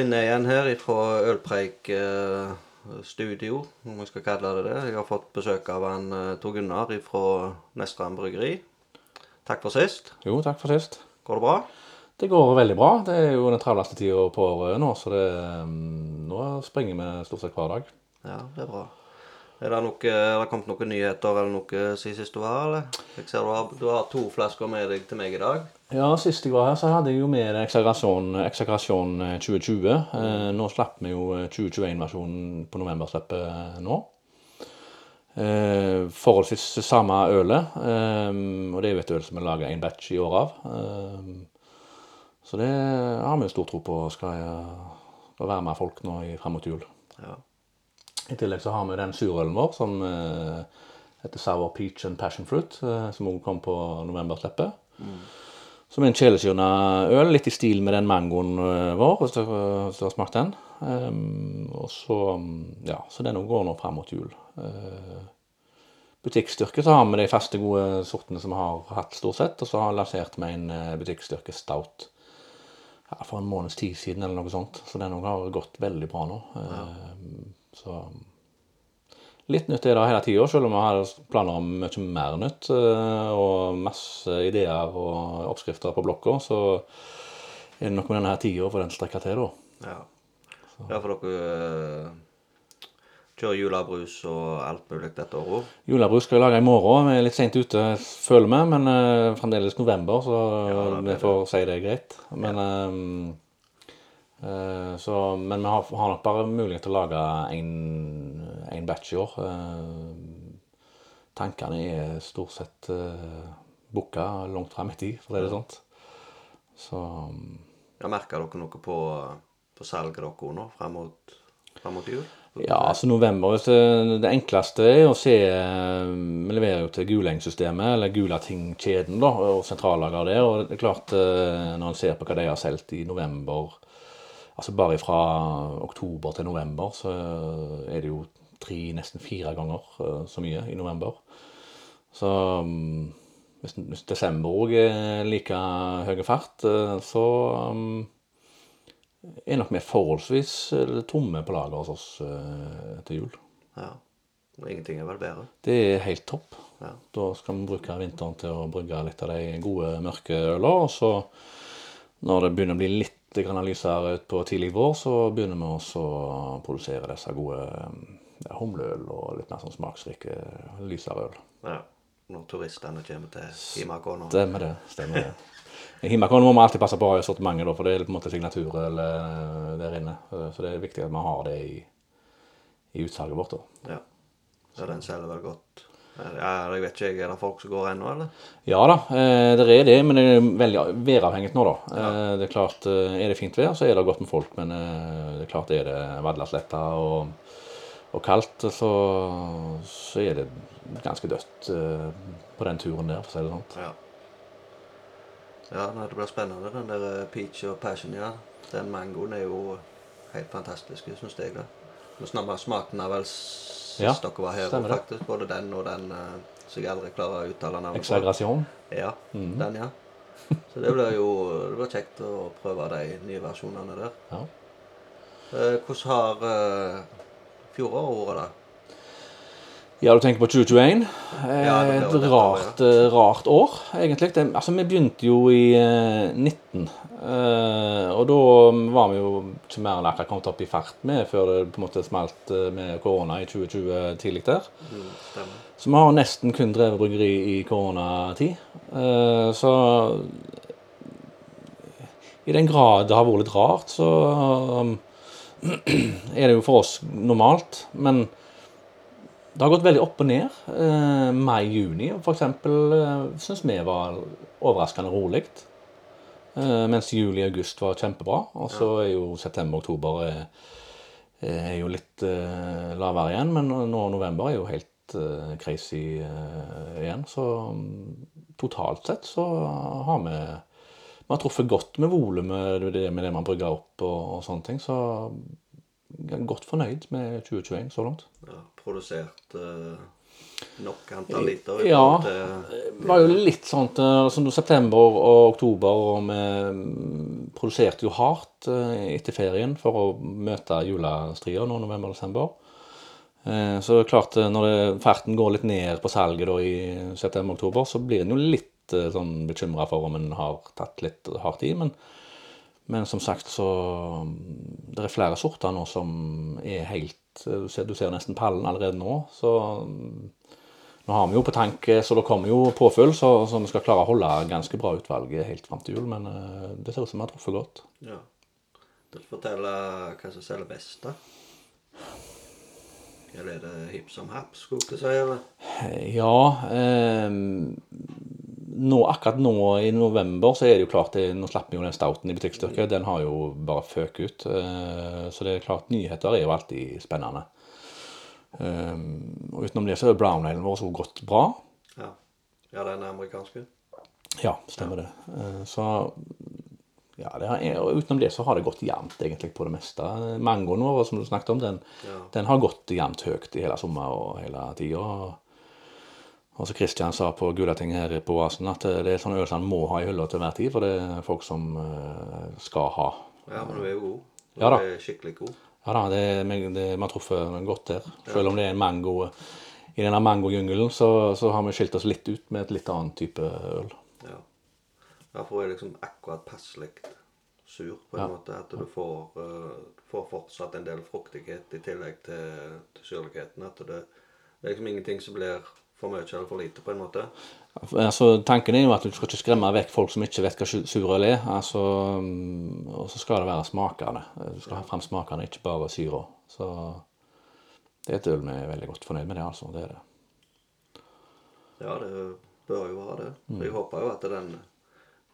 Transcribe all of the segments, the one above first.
vi inne igjen her fra Ølpreik eh, studio, om jeg skal kalle det det. Jeg har fått besøk av han eh, Tor Gunnar fra Nestrand bryggeri. Takk for sist. Jo, takk for sist. Går det bra? Det går veldig bra. Det er jo den travleste tida på året nå, så det, mm, nå springer vi stort sett hver dag. Ja, det er bra. Er det, noe, er det kommet noen nyheter eller noe siden sist du var her, eller? Jeg ser du har, du har to flasker med deg til meg i dag. Ja, Sist jeg var her, så hadde jeg jo med Exagrasjon, Exagrasjon 2020. Eh, nå slapp vi jo 2021-versjonen på novemberslippet nå. Eh, forholdsvis samme ølet. Eh, og det er jo et øl som vi lager en batch i år av. Eh, så det har vi jo stor tro på skal, skal være med folk nå i, frem mot jul. Ja. I tillegg så har vi den surølen vår som eh, heter Sour Peach and Passion Fruit, eh, som også kom på novemberslippet. Som er en øl, litt i stil med den mangoen eh, vår, hvis du, har smakt den. Um, og så, mm, ja, så den går nå frem mot jul. Uh, butikkstyrke så har vi de faste, gode sortene som vi har hatt stort sett, og så har vi lansert med en eh, butikkstyrke stout ja, for en måneds tid siden eller noe sånt. Så den har gått veldig bra nå. Ehm, så litt nytt er det hele tida, selv om vi har planer om mye mer nytt. eh, Og masse ideer og oppskrifter på blokka, så er det noe med denne tida for den strekker til, da. Ja. ja, for dere eh, kjører julebrus og alt mulig dette året. Julebrus skal vi lage i morgen. Vi er litt seint ute, føler vi, men eh, fremdeles november, så Ja, vi får si det er greit. Men, ja. eh, så, men vi har, har nok bare mulighet til å lage én batch i år. Eh, tankene er stort sett uh, booka langt frem i tid, for å si det sånn. Så Ja, Merker dere noe på, på salget dere nå frem mot, frem mot jul? Ja, altså november det, enkleste er å se eh, Vi leverer jo til Guleng-systemet, eller Gulating-kjeden, da, og sentrallager der. Og det er klart, eh, når en ser på hva de har solgt i november Altså bare fra oktober til november, så er det jo tre, nesten fire ganger eh, så mye i november. Så mm, hvis, hvis desember òg er like høy fart, eh, så mm, er nok vi forholdsvis eh, tomme på lager hos oss eh, til jul. Ja. Ingenting er vel bedre. Det er helt topp. Ja. Da skal vi bruke vinteren til å brygge litt av de gode, mørke ølene. Og så, når det begynner å bli litt grann lysere utpå tidlig vår, så begynner vi også å produsere disse gode ja, humleøl og litt mer sånn smaksrike, lysere øl. Ja. Når turistene kommer til Himakon. Stemmer det. stemmer det. I Himmakon må vi alltid passe på å ha i sortimentet, for det er på en måte signaturøl eh, der inne. Så det er viktig at vi har det i, i utsalget vårt. da. Ja. Så den selger vel godt. Ja, jeg vet ikke, Er det folk som går ennå, eller? Ja da, eh, det er det, men det er veldig væravhengig nå, da. Ja. det Er klart, eh, er det fint vær, så er det godt med folk, men eh, det er klart er det Vadlasletta og, og kaldt, så, så er det ganske dødt eh, på den turen der, for å si det sånn. Ja. Ja, det blir spennende. Den der eh, peach og passion, ja. Den mangoen er jo helt fantastisk, syns jeg. da. Smaken av vel sist Ja, dere var her, det. faktisk. Både den og den eh, som jeg aldri klarer å uttale navnet på. Exagration. Ja, Mhm. den, ja. Så det blir jo det blir kjekt å prøve de nye versjonene der. Ja. Eh, hvordan har uh, fjoråret vært? Ja, du tenker på 2021? Ja, det Eh, Et rart, eh, rart år, egentlig. Det, altså, vi begynte jo i eh, 19. eh, og da var vi jo ikke mer enn akkurat kommet opp i fart med før det på en måte smalt med korona i 2020 tidlig der. Mm. Så vi har nesten kun drevet bryggeri i koronatid. Så i den grad det har vært litt rart, så um, er det jo for oss normalt. Men det har gått veldig opp og ned. Eh, Mai-juni eksempel eh, syns vi var overraskende rolig. Eh, mens juli og august var kjempebra. Og så er jo september-oktober er, er jo litt eh, lavere igjen. Men nå november er jo helt eh, crazy eh, igjen. Så mm, totalt sett så har vi vi har truffet godt med volumet, med det, med det man brygger opp og, og sånne ting. Så jeg er godt fornøyd med 2021 så langt. Ja, produsert eh, nok antall liter? Ja. Det var jo litt sånn som september og oktober, og vi mm, produserte jo hardt eh, etter ferien for å møte julestria nå november-desember. Eh, Så det er klart, når det, farten går litt ned på salget da i september-oktober, så blir en jo litt sånn bekymra for om en har tatt litt hardt i. Men, men som sagt, så mm, Det er flere sorter nå som er helt Du ser, du ser nesten pallen allerede nå. Så mm, nå har vi jo på tank, så det kommer jo påfyll, så, så vi skal klare å holde ganske bra utvalg helt fram til jul. Men eh, det ser ut som vi har truffet godt. Ja. Vil du fortelle hva som selger best, da? Eller er det hipp som happ, skulle jeg si? eller? Ja eh, nå, Akkurat nå i november så er det jo klart det, Nå slapp vi jo den stouten i butikkstyrke. Den har jo bare føket ut. Eh, så det er klart, nyheter er jo alltid spennende. Eh, og utenom det så er brown alen vår så gått bra. Ja. ja, den amerikanske? Ja, stemmer det. Eh, Så ja, det er, utenom det så har det gått jevnt egentlig på det meste. Mangoen vår, som du snakket om, den, Ja. den har gått jevnt høyt i hele sommer og hele tida. Og som Kristian sa på Gulating her på Oasen, at det er sånne som han må ha i hylla til hver tid, for det er folk som eh, skal ha. Ja, men du er jo god. Du Ja er skikkelig god. Ja da, det, det, vi har truffet godt der. Selv om det er en mango i denne mangojungelen, så, så har vi skilt oss litt ut med et litt annet type øl. Ja. Derfor er det liksom akkurat passelig sur, på en Ja. måte. At du får, uh, får fortsatt en del fruktighet i tillegg til, til syrligheten. At det, det er liksom ingenting som blir for mye eller for lite, på en måte. Altså, tanken er jo at du skal ikke skremme vekk folk som ikke vet hva su- surøl er. Altså, mm, og så skal det være smakene. Du skal ha fram smakene, ikke bare syra. Så det er et øl vi er veldig godt fornøyd med, det altså. Det er det. Ja, det bør jo være det. Mm. Jeg håper jo at den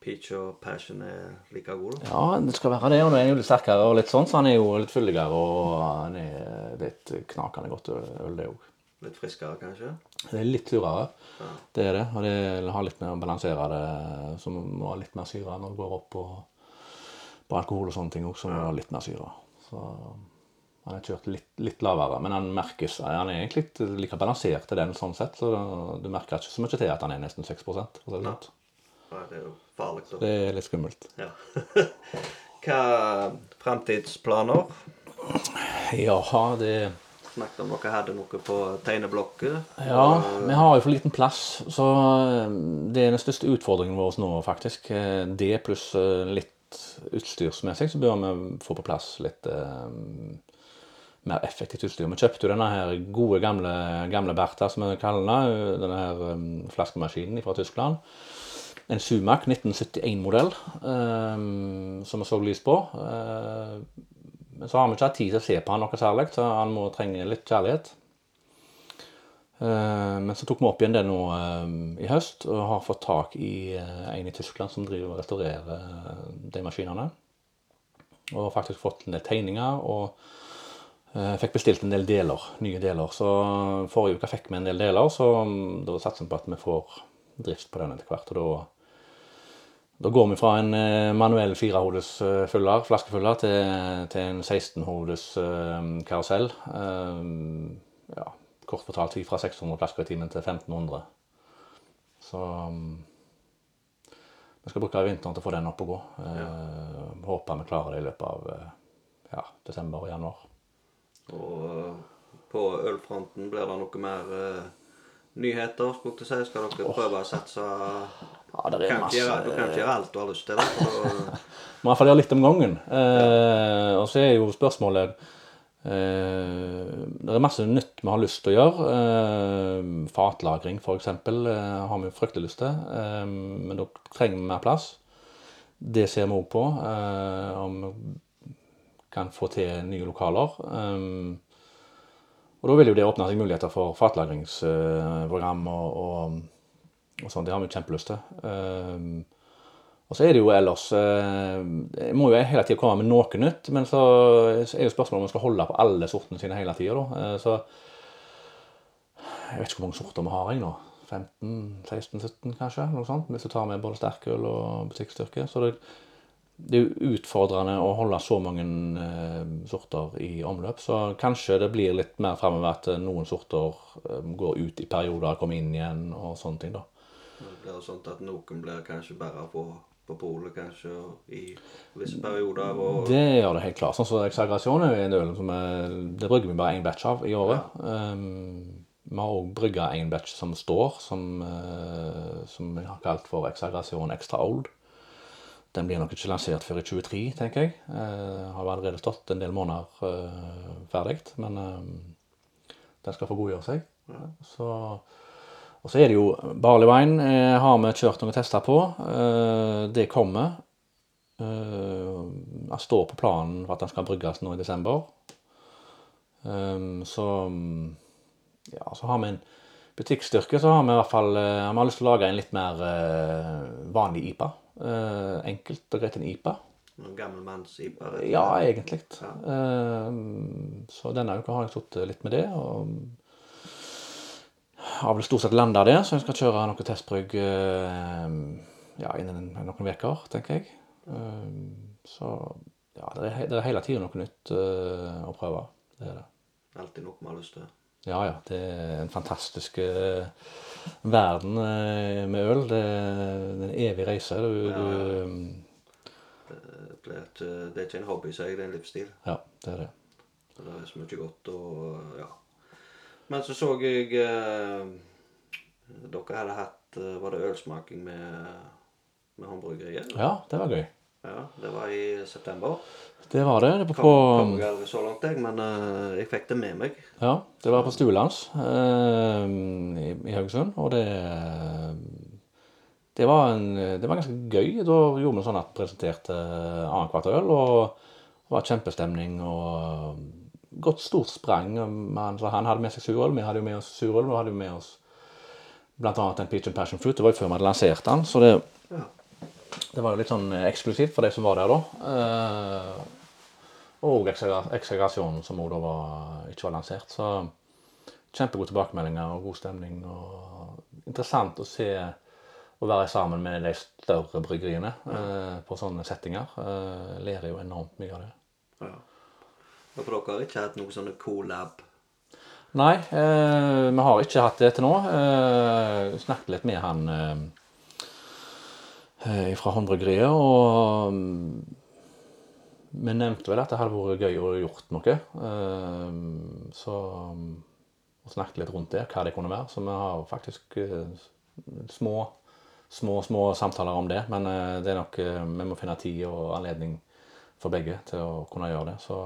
peach og passion er like god. da. Ja, det skal være det. Og nå er jo litt sterkere og litt sånn, så han er jo litt fyldigere. Og han er det er et knakende godt øl, det òg. Litt friskere, kanskje. Det er litt surere. Ja. Det er det. Og det har litt med å balansere det, som må ha litt mer syre når det går opp på, på alkohol og sånne ting òg, så må det litt mer syre. Så han er kjørt litt, litt lavere, men han merkes Han er egentlig like balansert til den sånn sett, så du merker ikke så mye til at han er nesten 6 for det sånn. Ja, det er jo farlig. da. Det er litt skummelt. Ja. Hva framtidsplaner? Ja, det Snakket om dere hadde noe på tegneblokket. Ja, vi har jo for liten plass, så eh, det er den største utfordringen vår nå, faktisk. Eh, Det pluss eh, litt utstyrsmessig, så bør vi få på plass litt eh, mer effektivt utstyr. Vi kjøpte jo denne her gode, gamle, gamle Bertha, som vi kaller den, denne her flaskemaskinen fra Tyskland. En Sumac 1971-modell, eh, som vi så lys på. Men så har vi ikke hatt tid til å se på han noe særlig, så han må trenge litt kjærlighet. Eh, Men så tok vi opp igjen det nå eh, i høst, og har fått tak i eh, en i Tyskland som driver og restaurerer de maskinene. Og faktisk fått en del tegninger, og fikk bestilt en del deler, nye deler. Så forrige uke fikk vi en del deler, så mm, da satser vi på at vi får drift på den etter hvert. og da da går vi fra en eh, manuell firehodes eh, fyller, flaskefyller til, til en 16-hodes eh, karusell. Ja, kort fortalt fra 600 flasker i timen til 1500. Så mm, vi skal bruke vinteren til å få den opp og gå. Ja. Håper vi klarer det i løpet av ja, desember og januar. Og på ølfronten blir det noe mer nyheter, skulle jeg si. Skal dere prøve å satse Ja, det er kan masse... gjøre, Du kan ikke gjøre alt du har lyst til. det. for Må i hvert fall gjøre litt om gangen. Eh, og så er jo spørsmålet eh, Det er masse nytt vi har lyst til å gjøre. Eh, fatlagring, f.eks., eh, har vi fryktelig lyst til. Eh, men da trenger vi mer plass. Det ser vi òg på. Eh, om vi kan få til nye lokaler. Eh, og da vil jo det åpne seg muligheter for fatlagringsprogram og, og, og sånn. Det har vi kjempelyst til. Eh, og så er det jo ellers eh, Jeg må jo hele tida komme med noe nytt, men så er jo spørsmålet om vi skal holde på alle sortene sine hele tida. Eh, så Jeg vet ikke hvor mange sorter vi har jeg nå. 15-16-17 kanskje, noe sånt. Hvis du tar med både sterkøl og butikkstyrke. Så det, det er jo utfordrende å holde så mange eh, sorter i omløp, så kanskje det blir litt mer fremover at eh, noen sorter eh, går ut i perioder, kommer inn igjen og sånne ting, da. Det blir sånn at noen blir kanskje bare på, på polet kanskje i visse perioder. Og Det gjør det helt klart. Sånn som eksagerasjon er jo en øl som er, det brygger vi bare én batch av i året. Um, vi har òg brygga en batch som står, som, uh, som vi har kalt for eksagerasjon extra old. Den blir nok ikke lansert før i 23, tenker jeg. Uh, har allerede stått en del måneder uh, ferdig, men eh, den skal få godgjøre seg. Så, og så er det jo barley wine eh, har vi kjørt noen tester på. Eh, det kommer. Uh, den står på planen for at den skal brygges nå i desember. Um, så ja, så har vi en butikkstyrke, så har vi i hvert fall uh, Vi har lyst til å lage en litt mer uh, vanlig IPA. Enkelt og greit en IPA. noen gammel manns IPA. rett og Ja, egentlig. Um, så denne uka har jeg sittet litt med det. og har vel stort sett landa det, så jeg skal kjøre noe testbrygg eh, ja, innen noen uker, tenker jeg. Um, så ja, det er, det er hele tida noe nytt eh, å prøve. Det er det. Alltid noe vi har lyst til. Ja, ja. Det er en fantastisk eh, verden eh, med øl. Det er en evig reise. Du, Ja, du, Det, det er ikke en hobby, sier jeg. Det er en livsstil. ja, det er det. Det er så mye godt og ja. Men så så jeg eh, Dere hadde hatt eh, Var det ølsmaking med, med håndbryggeriet? Ja, det var gøy. Ja, Det var i september. Det var det. det var Kom, på, kom jeg aldri så langt, jeg, men eh, jeg fikk det med meg. Ja, det var på Stuelands eh, i, i Haugesund, og det det var, en, det var ganske gøy. Da gjorde vi sånn at presenterte annethvert øl, og det var kjempestemning og godt stort sprang. Han, han hadde med seg surøl, vi hadde jo med oss surøl, og hadde jo med oss annet en Peach and Passion Fruit. Det var jo før vi hadde lansert den, så det, det var jo litt sånn eksklusivt for de som var der da. Eh, og Exagrasjonen, som også da var, ikke var lansert. Så kjempegode tilbakemeldinger og god stemning. Og interessant å se å være sammen med de større bryggeriene eh, på sånne settinger. Eh, lærer jo enormt mye av det. ja. Og for dere har ikke hatt noe sånne colab? Nei, eh, vi har ikke hatt det til nå. Eh, snakket litt med han eh, eh, fra håndbryggeriet, og mm, vi nevnte vel at det hadde vært gøy å gjort noe. Eh, så mm, og snakket litt rundt det, hva det kunne være. Så vi har faktisk eh, små, små, små samtaler om det. Men eh, det er nok, vi må finne tid og anledning for begge til å kunne gjøre det. Så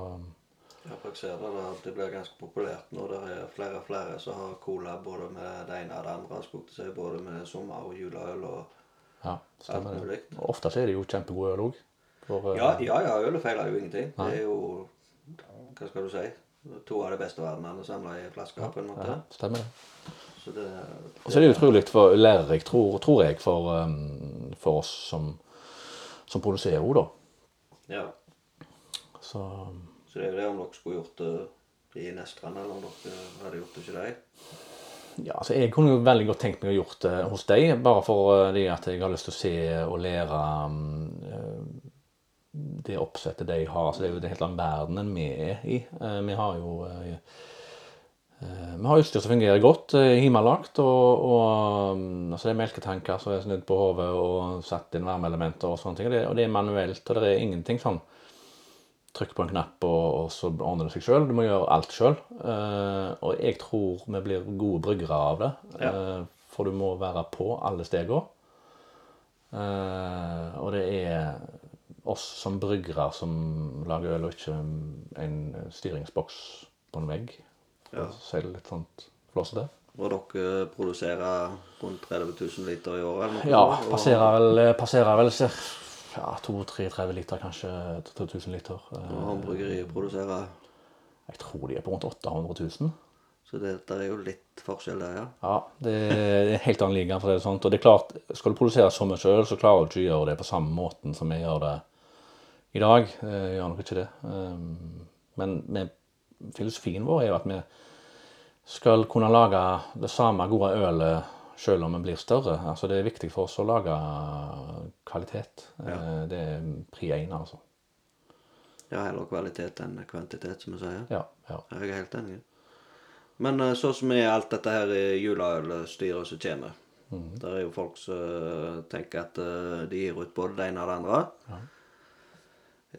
Ja, for jeg ser det, da, det blir ganske populært nå. Det er flere og flere som har cola både med det ene og det andre. skulle si, Både med sommer- og juleøl og ja, Alt mulig. det. Og ofte er det jo kjempegod øl òg. Ja, ja, ja ølet feiler jo ingenting. Nei. Det er jo Hva skal du si? To av de beste verdenene samla i flasker, på en måte. Ja, stemmer det. Så det, Og så er det utrolig lærerikt, tror, tror jeg, for, um, for oss som, som produserer henne, da. ja. Så Så det er jo det om dere skulle gjort det i Nestrand, eller om dere hadde gjort det ikke deg. ja, altså jeg kunne jo veldig godt tenkt meg å gjort det hos deg, bare for uh, at jeg har lyst til å se og lære um, uh, det oppsettet de har. Så det er jo en helt annen verden vi er i. Uh, vi har jo vi har utstyr som fungerer godt, hjemmelagt, og, og um, altså det er melketanker som er snudd på hodet og satt inn varmeelementer og sånne ting. Og det, og det er manuelt, og det er ingenting sånn trykk på en knapp, og, og så ordner det seg sjøl. Du må gjøre alt sjøl. og jeg tror vi blir gode bryggere av det. Ja. Uh, for du må være på alle stegene. og det er oss som bryggere som lager øl, og ikke en styringsboks på en vegg. Ja. si det litt sånt flåsete. Og dere produserer rundt 30 000 liter i året? Ja, passerer vel, passerer vel. Ja, 2-3-30 liter, kanskje 2000 liter. Eh, Og håndbryggeriet produserer Jeg tror de er på rundt 800 000. Så det er jo litt forskjell der, ja. Ja, det er en helt annen liga, for det er sånt. Og det er klart, skal du produsere så mye øl, så klarer du ikke å gjøre det på samme måten som vi gjør det i dag. Jeg gjør nok ikke det. Um, Men med, filosofien vår er jo at vi skal kunne lage det samme gode ølet selv om vi blir større. Altså, det er viktig for oss å lage kvalitet. Ja. Det er pri én, altså. Ja, heller kvalitet enn kvantitet, som vi sier. Ja, ja. Jeg er helt enig. Men eh, sånn som er alt dette her i juleølstyret som kommer Mhm. Der er jo folk som eh, tenker at eh, de gir ut både det ene og det andre.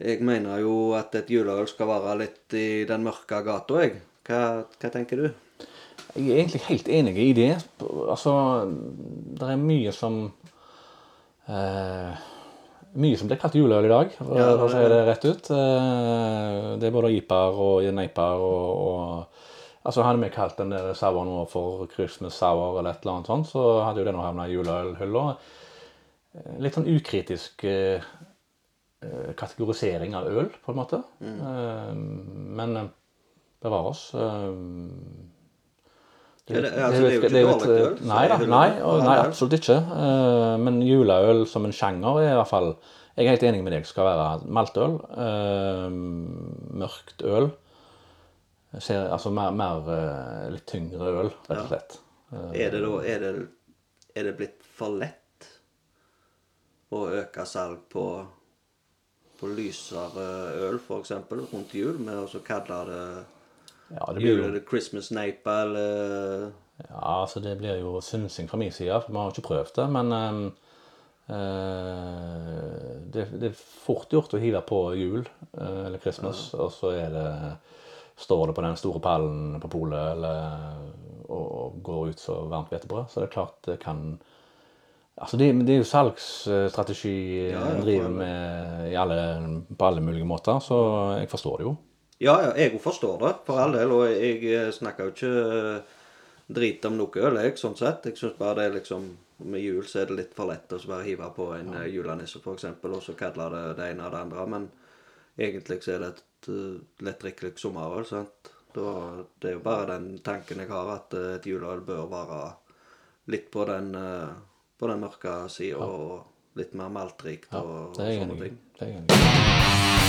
Jeg mener jo at et juleøl skal være litt i den mørke gata, jeg. Hva, hva tenker du? Jeg er egentlig helt enig i det. Altså, det er mye som eh, Mye som blir kalt juleøl i dag, for Ja, å si det rett ut. Eh, det er både IPA-er og neiper og, og Altså Hadde vi kalt den der sauren vår for Christmas sour eller et eller annet sånt, så hadde jo den havna i juleølhylla. Eh, Litt sånn ukritisk eh, eh, kategorisering av øl, på en måte. Eh, men bevare bevar oss. Det- altså, det er jo ikke dårlig øl, Nei da, nei, og, nei, absolutt ikke. Eh, Men juleøl som en sjanger er i hvert fall Jeg er helt enig med deg. Skal være maltøl. eh, Mørkt øl. Ser, altså mer, mer eh, litt tyngre øl, rett og slett. Ja. Er det da er det, er det blitt for lett å øke salg på, på lysere øl, f.eks. rundt jul, med å kalle det Ja, det blir jo eller Christmas-neipa, eller Ja, altså det blir jo synsing fra min side, for vi har jo ikke prøvd det. Men um, uh, det, det er fort gjort å hive på jul uh, eller Christmas, og så er det, står det på den store pallen på polet eller, og, og går ut så varmt hvetebrød. Så det er klart det kan Altså det, det er jo salgsstrategi Ja, en ja, driver med i alle, på alle mulige måter, så jeg forstår det jo. Ja, ja, jeg forstår det, for all del. Og jeg eh, snakker jo ikke eh, drit om noe øl, jeg, sånn sett. Jeg syns bare det er liksom Med jul så er det litt for lett å bare hive på en ja. julenisse, f.eks., og så kalle det det ene og det andre. Men egentlig så er det et uh, lettdrikkelig sommerøl, sant. Da, det er jo bare den tanken jeg har, at eh, et juleøl bør være litt på den, eh, på den mørke sida, og litt mer maltrikt og, er sånne ting. Det er jeg enig i.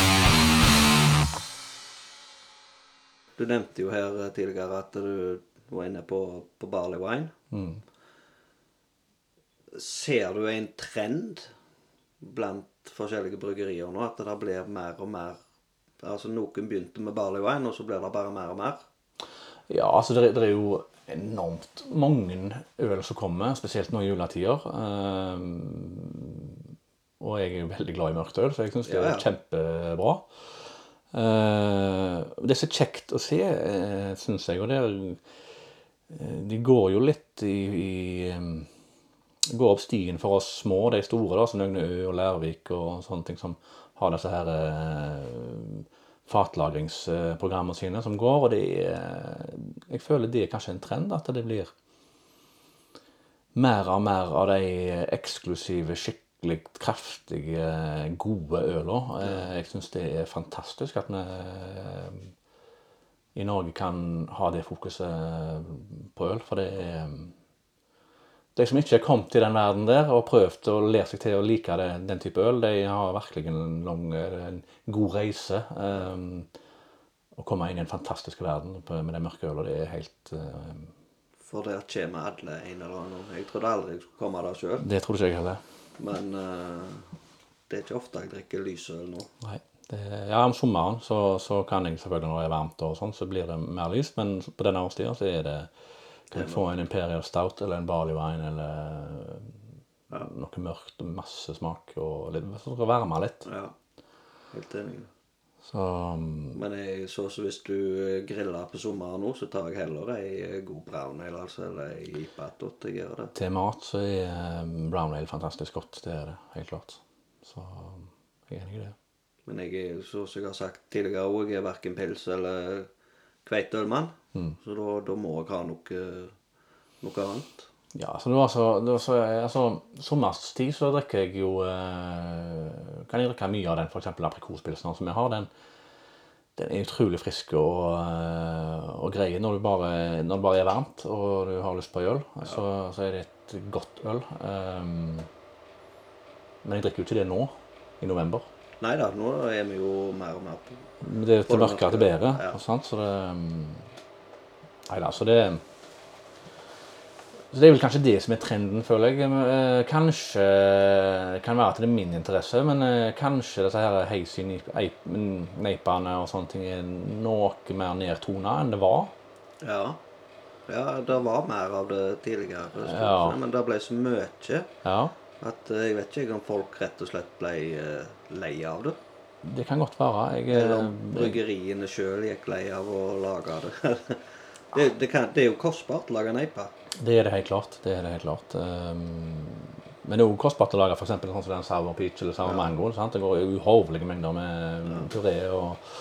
Du nevnte jo her eh, tidligere at du var inne på, på barley wine. Mm. Ser du en trend blant forskjellige bryggerier nå, at det blir mer og mer Altså noen begynte med barley wine, og så blir det bare mer og mer? Ja, altså det, det er jo enormt mange øl som kommer, spesielt nå i juletider. Um, og jeg er jo veldig glad i mørkt øl, så jeg syns det er Ja, ja. kjempebra. Eh, det er så kjekt å se, uh, syns jeg, og det er eh, De går jo litt i, i Går opp stien for oss små, de store, da, som Nøgne Ø og Lærvik og sånne ting som har disse her eh, fatlagringsprogrammene sine som går, og det er Jeg føler det er kanskje en trend, at det blir mer og mer av de eksklusive, skikkelig kraftige, gode øla. Eh, Jeg syns det er fantastisk at vi eh, i Norge kan ha det fokuset på øl, for det er de som ikke er kommet til den verden der og prøvd å lære seg til å like det, den type øl, de har virkelig en, lang, en god reise. Um, å komme inn i en fantastisk verden med det mørke ølet, det er helt eh, For der kommer alle en eller annen. Jeg trodde aldri jeg skulle komme der sjøl, Det trodde ikke jeg heller. Men uh, det er ikke ofte jeg drikker lysøl nå. Nei. Det, ja, om sommeren så, så kan jeg selvfølgelig når det er varmt og sånn, så blir det mer lys, men på denne årstida så er det kan jeg få en Imperial Stout eller en Barley Wine eller noe mørkt og masse smak og litt, så skal varme litt. Ja, helt enig. Så um, Men jeg så så hvis du eh, griller på sommeren nå, så tar jeg heller ei eh, god brown ale, altså, eller ei IPA. Jeg gjør det. til mat så er um, brown ale fantastisk godt. Det er det, helt klart. Så um, jeg er enig i det. Men jeg er, så som jeg har sagt tidligere òg, jeg er verken pils eller kveiteølmann. Så da, da må jeg ha noe, noe annet. Ja, så det var så, det var så altså, Sommerstid så drikker jeg jo eh, Kan jeg drikke mye av den, f.eks. aprikospilsen som jeg har. Den, den er utrolig frisk og, eh, og grei når, når det bare er varmt og du har lyst på øl. Så, så er det et godt øl. Um, men jeg drikker jo ikke det nå, i november. Nei da, nå er vi jo mer og mer på Det er til mørkere til bedre. ja. Sant? Så det um, Nei da, så det Så det er vel kanskje det som er trenden, føler jeg. Eh, Kanskje det kan være at det er min interesse, men eh, kanskje disse her hazy neipene og sånne ting er noe mer nedtona enn det var. Ja. Ja, det var mer av det tidligere, stort Ja. men det ble så mye Ja, at eh, jeg vet ikke om folk rett og slett ble eh, lei av det. det kan godt være. Jeg, eh, Eller om bryggeriene sjøl gikk lei av å lage det. det, det, kan, det er jo kostbart å lage neiper. Det er det helt klart. Det er det helt klart. Um, men det er jo kostbart å lage eksempel, sånn som den sour peach eller sour mango. Sant? Det går uhorvelige mengder med puré og,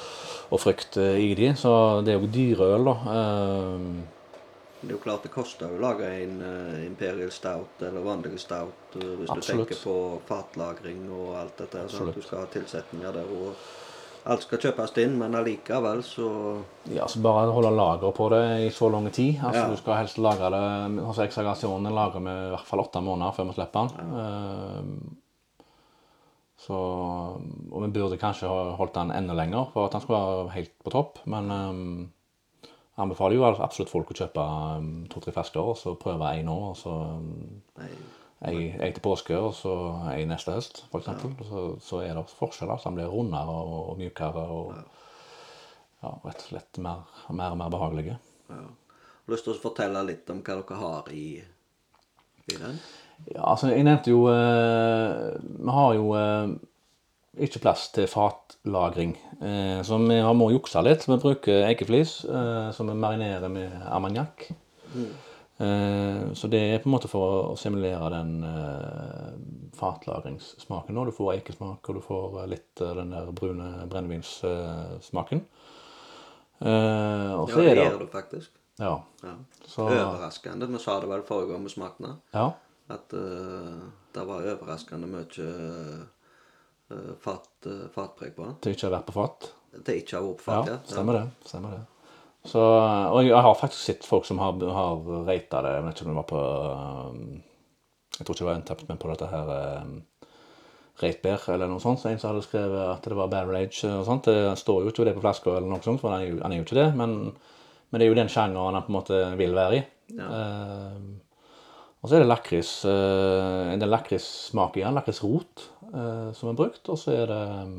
og frukt eh, i de, så det er jo dyre øl, da. Um, Det er jo klart det koster å lage en uh, Imperial Stout eller vanlig stout eh, hvis Absolutt. du tenker på fatlagring og alt dette. her, Sant? Du skal ha tilsetninger der og alt skal kjøpes inn, men allikevel så ja, så bare holde lager på det i så lang tid. Altså, Ja. Du skal helst lagre det hos eksagasjonen lagrer vi i hvert fall åtte måneder før vi slipper den. Ja. så, og vi burde kanskje ha holdt den enda lenger for at den skulle være helt på topp. Men um, jeg anbefaler jo absolutt folk å kjøpe um, to-tre flasker og så prøve én nå. og så nei, ei, til påske og så ei neste høst, f.eks. Så, så er det forskjeller. Så den blir rundere og, mykere og ja, rett og slett mer, mer og mer behagelige. ja. Har du lyst til å fortelle litt om hva dere har i, i den? Ja, altså, jeg nevnte jo eh, Vi har jo eh, ikke plass til fatlagring. Eh, så vi har må jukse litt. Vi bruker eikeflis eh, som vi marinerer med armagnac. Eh, så det er på en måte for å simulere den eh, fatlagringssmaken. Du får eikesmak, og du får eh, litt eh, den der brune brennevinssmaken. Eh, og Ja, så det det gjør du faktisk. Ja. Ja. Så, Overraskende. Vi sa det vel forrige gang vi smakte. ja. At uh, det var overraskende mye uh, fat, uh, fatpreg på den. Til ikke å være på fat. Det ikke har vært på Ja, fat, ja. stemmer det. stemmer det. Så, og jeg har faktisk sett folk som har, har rata det. Jeg vet ikke om det var på um, Jeg tror ikke det var Untapped, men på dette her reitbær eller noe sånt. Så en som hadde skrevet at det var Barrel Age og sånt. Det står jo ikke det på flaska eller noe sånt, for han er jo, han er jo ikke det. Men, men det er jo den sjangeren han på en måte vil være i. Um, og så er det lakris. Uh, en del lakrissmak i den. Lakrisrot uh, som er brukt. Og så er det um,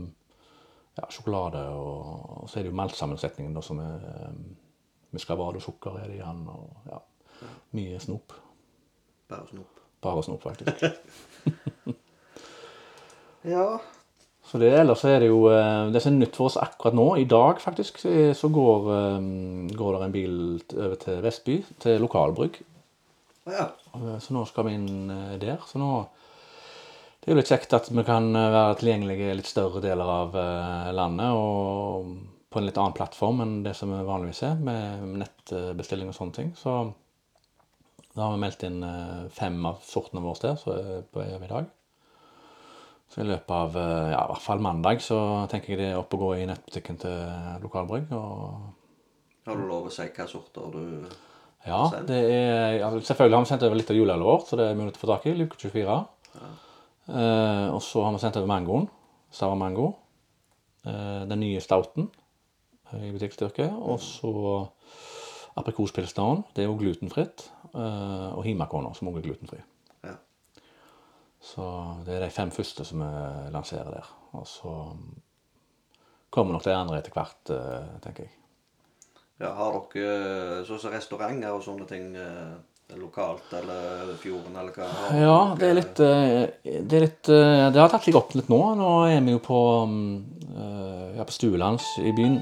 ja, sjokolade, og, og så er det jo meltsammensetningen da, som er um, muscovado og sukker er det igjen, og ja, mye snop. Bare snop. Bare snop, faktisk. Ja. Så det, ellers er det jo eh, Det som er nytt for oss akkurat nå, i dag faktisk, så- går, eh, går det en bil over til Vestby, til lokalbrygg. ja. Eh, Så nå skal vi inn eh, der. Så nå Det er jo litt kjekt at vi kan eh, være tilgjengelige i litt større deler av eh, landet og på en litt annen plattform enn det som vi vanligvis er, med nettbestilling og sånne ting. Så da har vi meldt inn eh, fem av sortene våre der, så er på i dag. Så i løpet av ja, i hvert fall mandag så tenker jeg det er opp og gå i nettbutikken til Lokalbrygg. og Har du lov å si hva sorter du Ja, det er, ja, selvfølgelig har vi sendt over litt av juleølet vårt, så det er mulig å få tak i. Luke 24. Eh, og så har vi sendt over mangoen. Sour mango. Eh, den nye stouten eh, i butikkstyrke. Og så aprikospilsneren. Det er jo glutenfritt. Eh, og himakona, som også er glutenfri. Ja. Så det er de fem første som vi lanserer der. Og så kommer nok de andre etter hvert, eh, tenker jeg. ja har dere sånn som restauranter og sånne ting eh, lokalt, eller fjorden, eller hva? Ja, det er litt eh, Det, er litt, eh, det har tatt seg opp litt nå. Nå er vi jo på mm, eh, ja, på Stuelands i byen.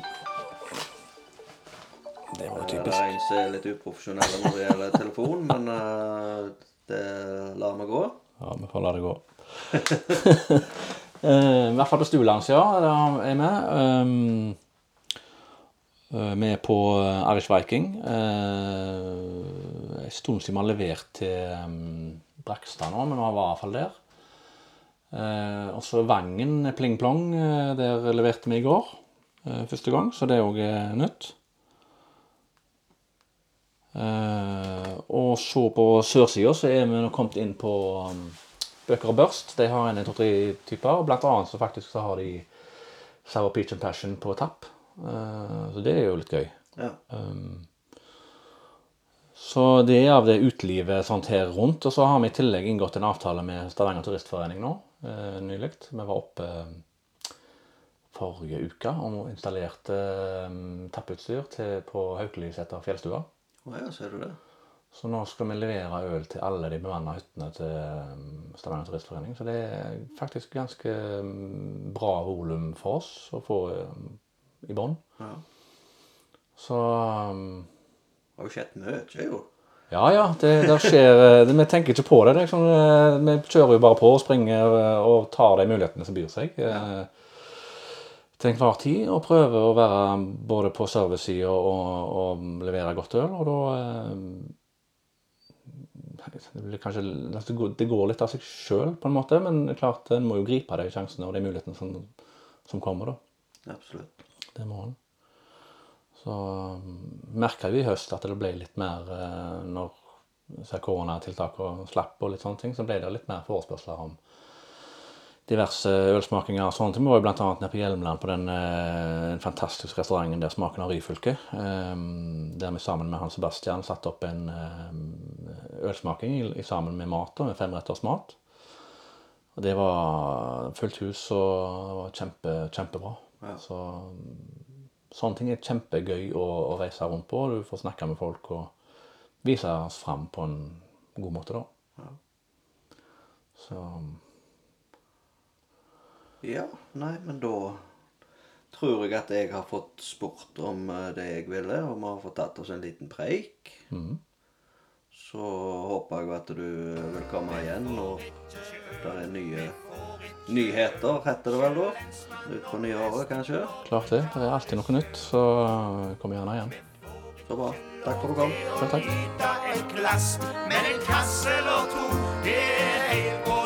Det var jo Det typisk. er en som er litt uprofesjonell når det gjelder telefon, men det lar vi gå. Ja, vi får la det gå. I hvert fall på Stuelands, ja. Der er vi. Eh, vi er på Irish Viking. En stund siden vi har levert til um, Brakstad nå, men vi var i hvert fall der. Eh, og så Vangen Pling Plong. eh, der leverte vi i går eh, første gang, så det òg er nytt. Eh, og så på sørsida så er vi nå kommet inn på um, Bøker og Børst. De har en to-tre typer. og Blant annet så faktisk så har de Sour Peach and Passion på tapp. Eh, så det er jo litt gøy. Ja. Um, Så det er av det utelivet sånt her rundt. Og så har vi i tillegg inngått en avtale med Stavanger Turistforening nå, eh, nylig. Vi var oppe eh, forrige uke og installerte eh, tappeutstyr til, på Haukeliseter fjellstue. Å ja, ser du det? Så nå skal vi levere øl til alle de bemanna hyttene til eh, Stavanger Turistforening. Så det er faktisk ganske mm, bra volum for oss å få i bånn. Ja. Så um, Det har jo skjedd mye, jo. Ja, ja, det, det skjer eh, det, Vi tenker ikke på det. det eh, vi kjører jo bare på og springer eh, og tar de mulighetene som byr seg. Ja. Til enhver tid. Og prøver å være både på servicesida og, og levere godt øl. Og da det, kanskje, det går- litt av seg sjøl, på en måte. Men klart, en må jo gripe de sjansene og de mulighetene som, som kommer, da. Absolutt. Det må en. Så merka vi i høst at det ble litt mer eh, Når koronatiltakene slapp og litt sånne ting, så ble det litt mer forespørsler om diverse ølsmakinger og sånne ting. Vi var jo annet nede på Hjelmeland på den den fantastiske restauranten der Smaken av Ryfylke. Eh, der vi sammen med Hans Sebastian satte opp en eh, ølsmaking sammen med mat, med femretters mat. Og det var fullt hus og det var kjempe, kjempebra. Ja. Så sånne ting er kjempegøy å, å reise rundt på. Du får snakke med folk og vise oss fram på en god måte, da. Ja. Så Ja, nei, men da tror jeg at jeg har fått spurt om eh, det jeg ville, og vi har fått tatt oss en liten preik. Mm. Så håper jeg at du vil komme igjen, når det er nye nyheter, heter det vel da? Utpå nyåret, kanskje? klart det. Det er alltid noe nytt, så kom gjerne igjen. Så bra. Takk for at du kom. Selv takk. Men en kasse eller to, det er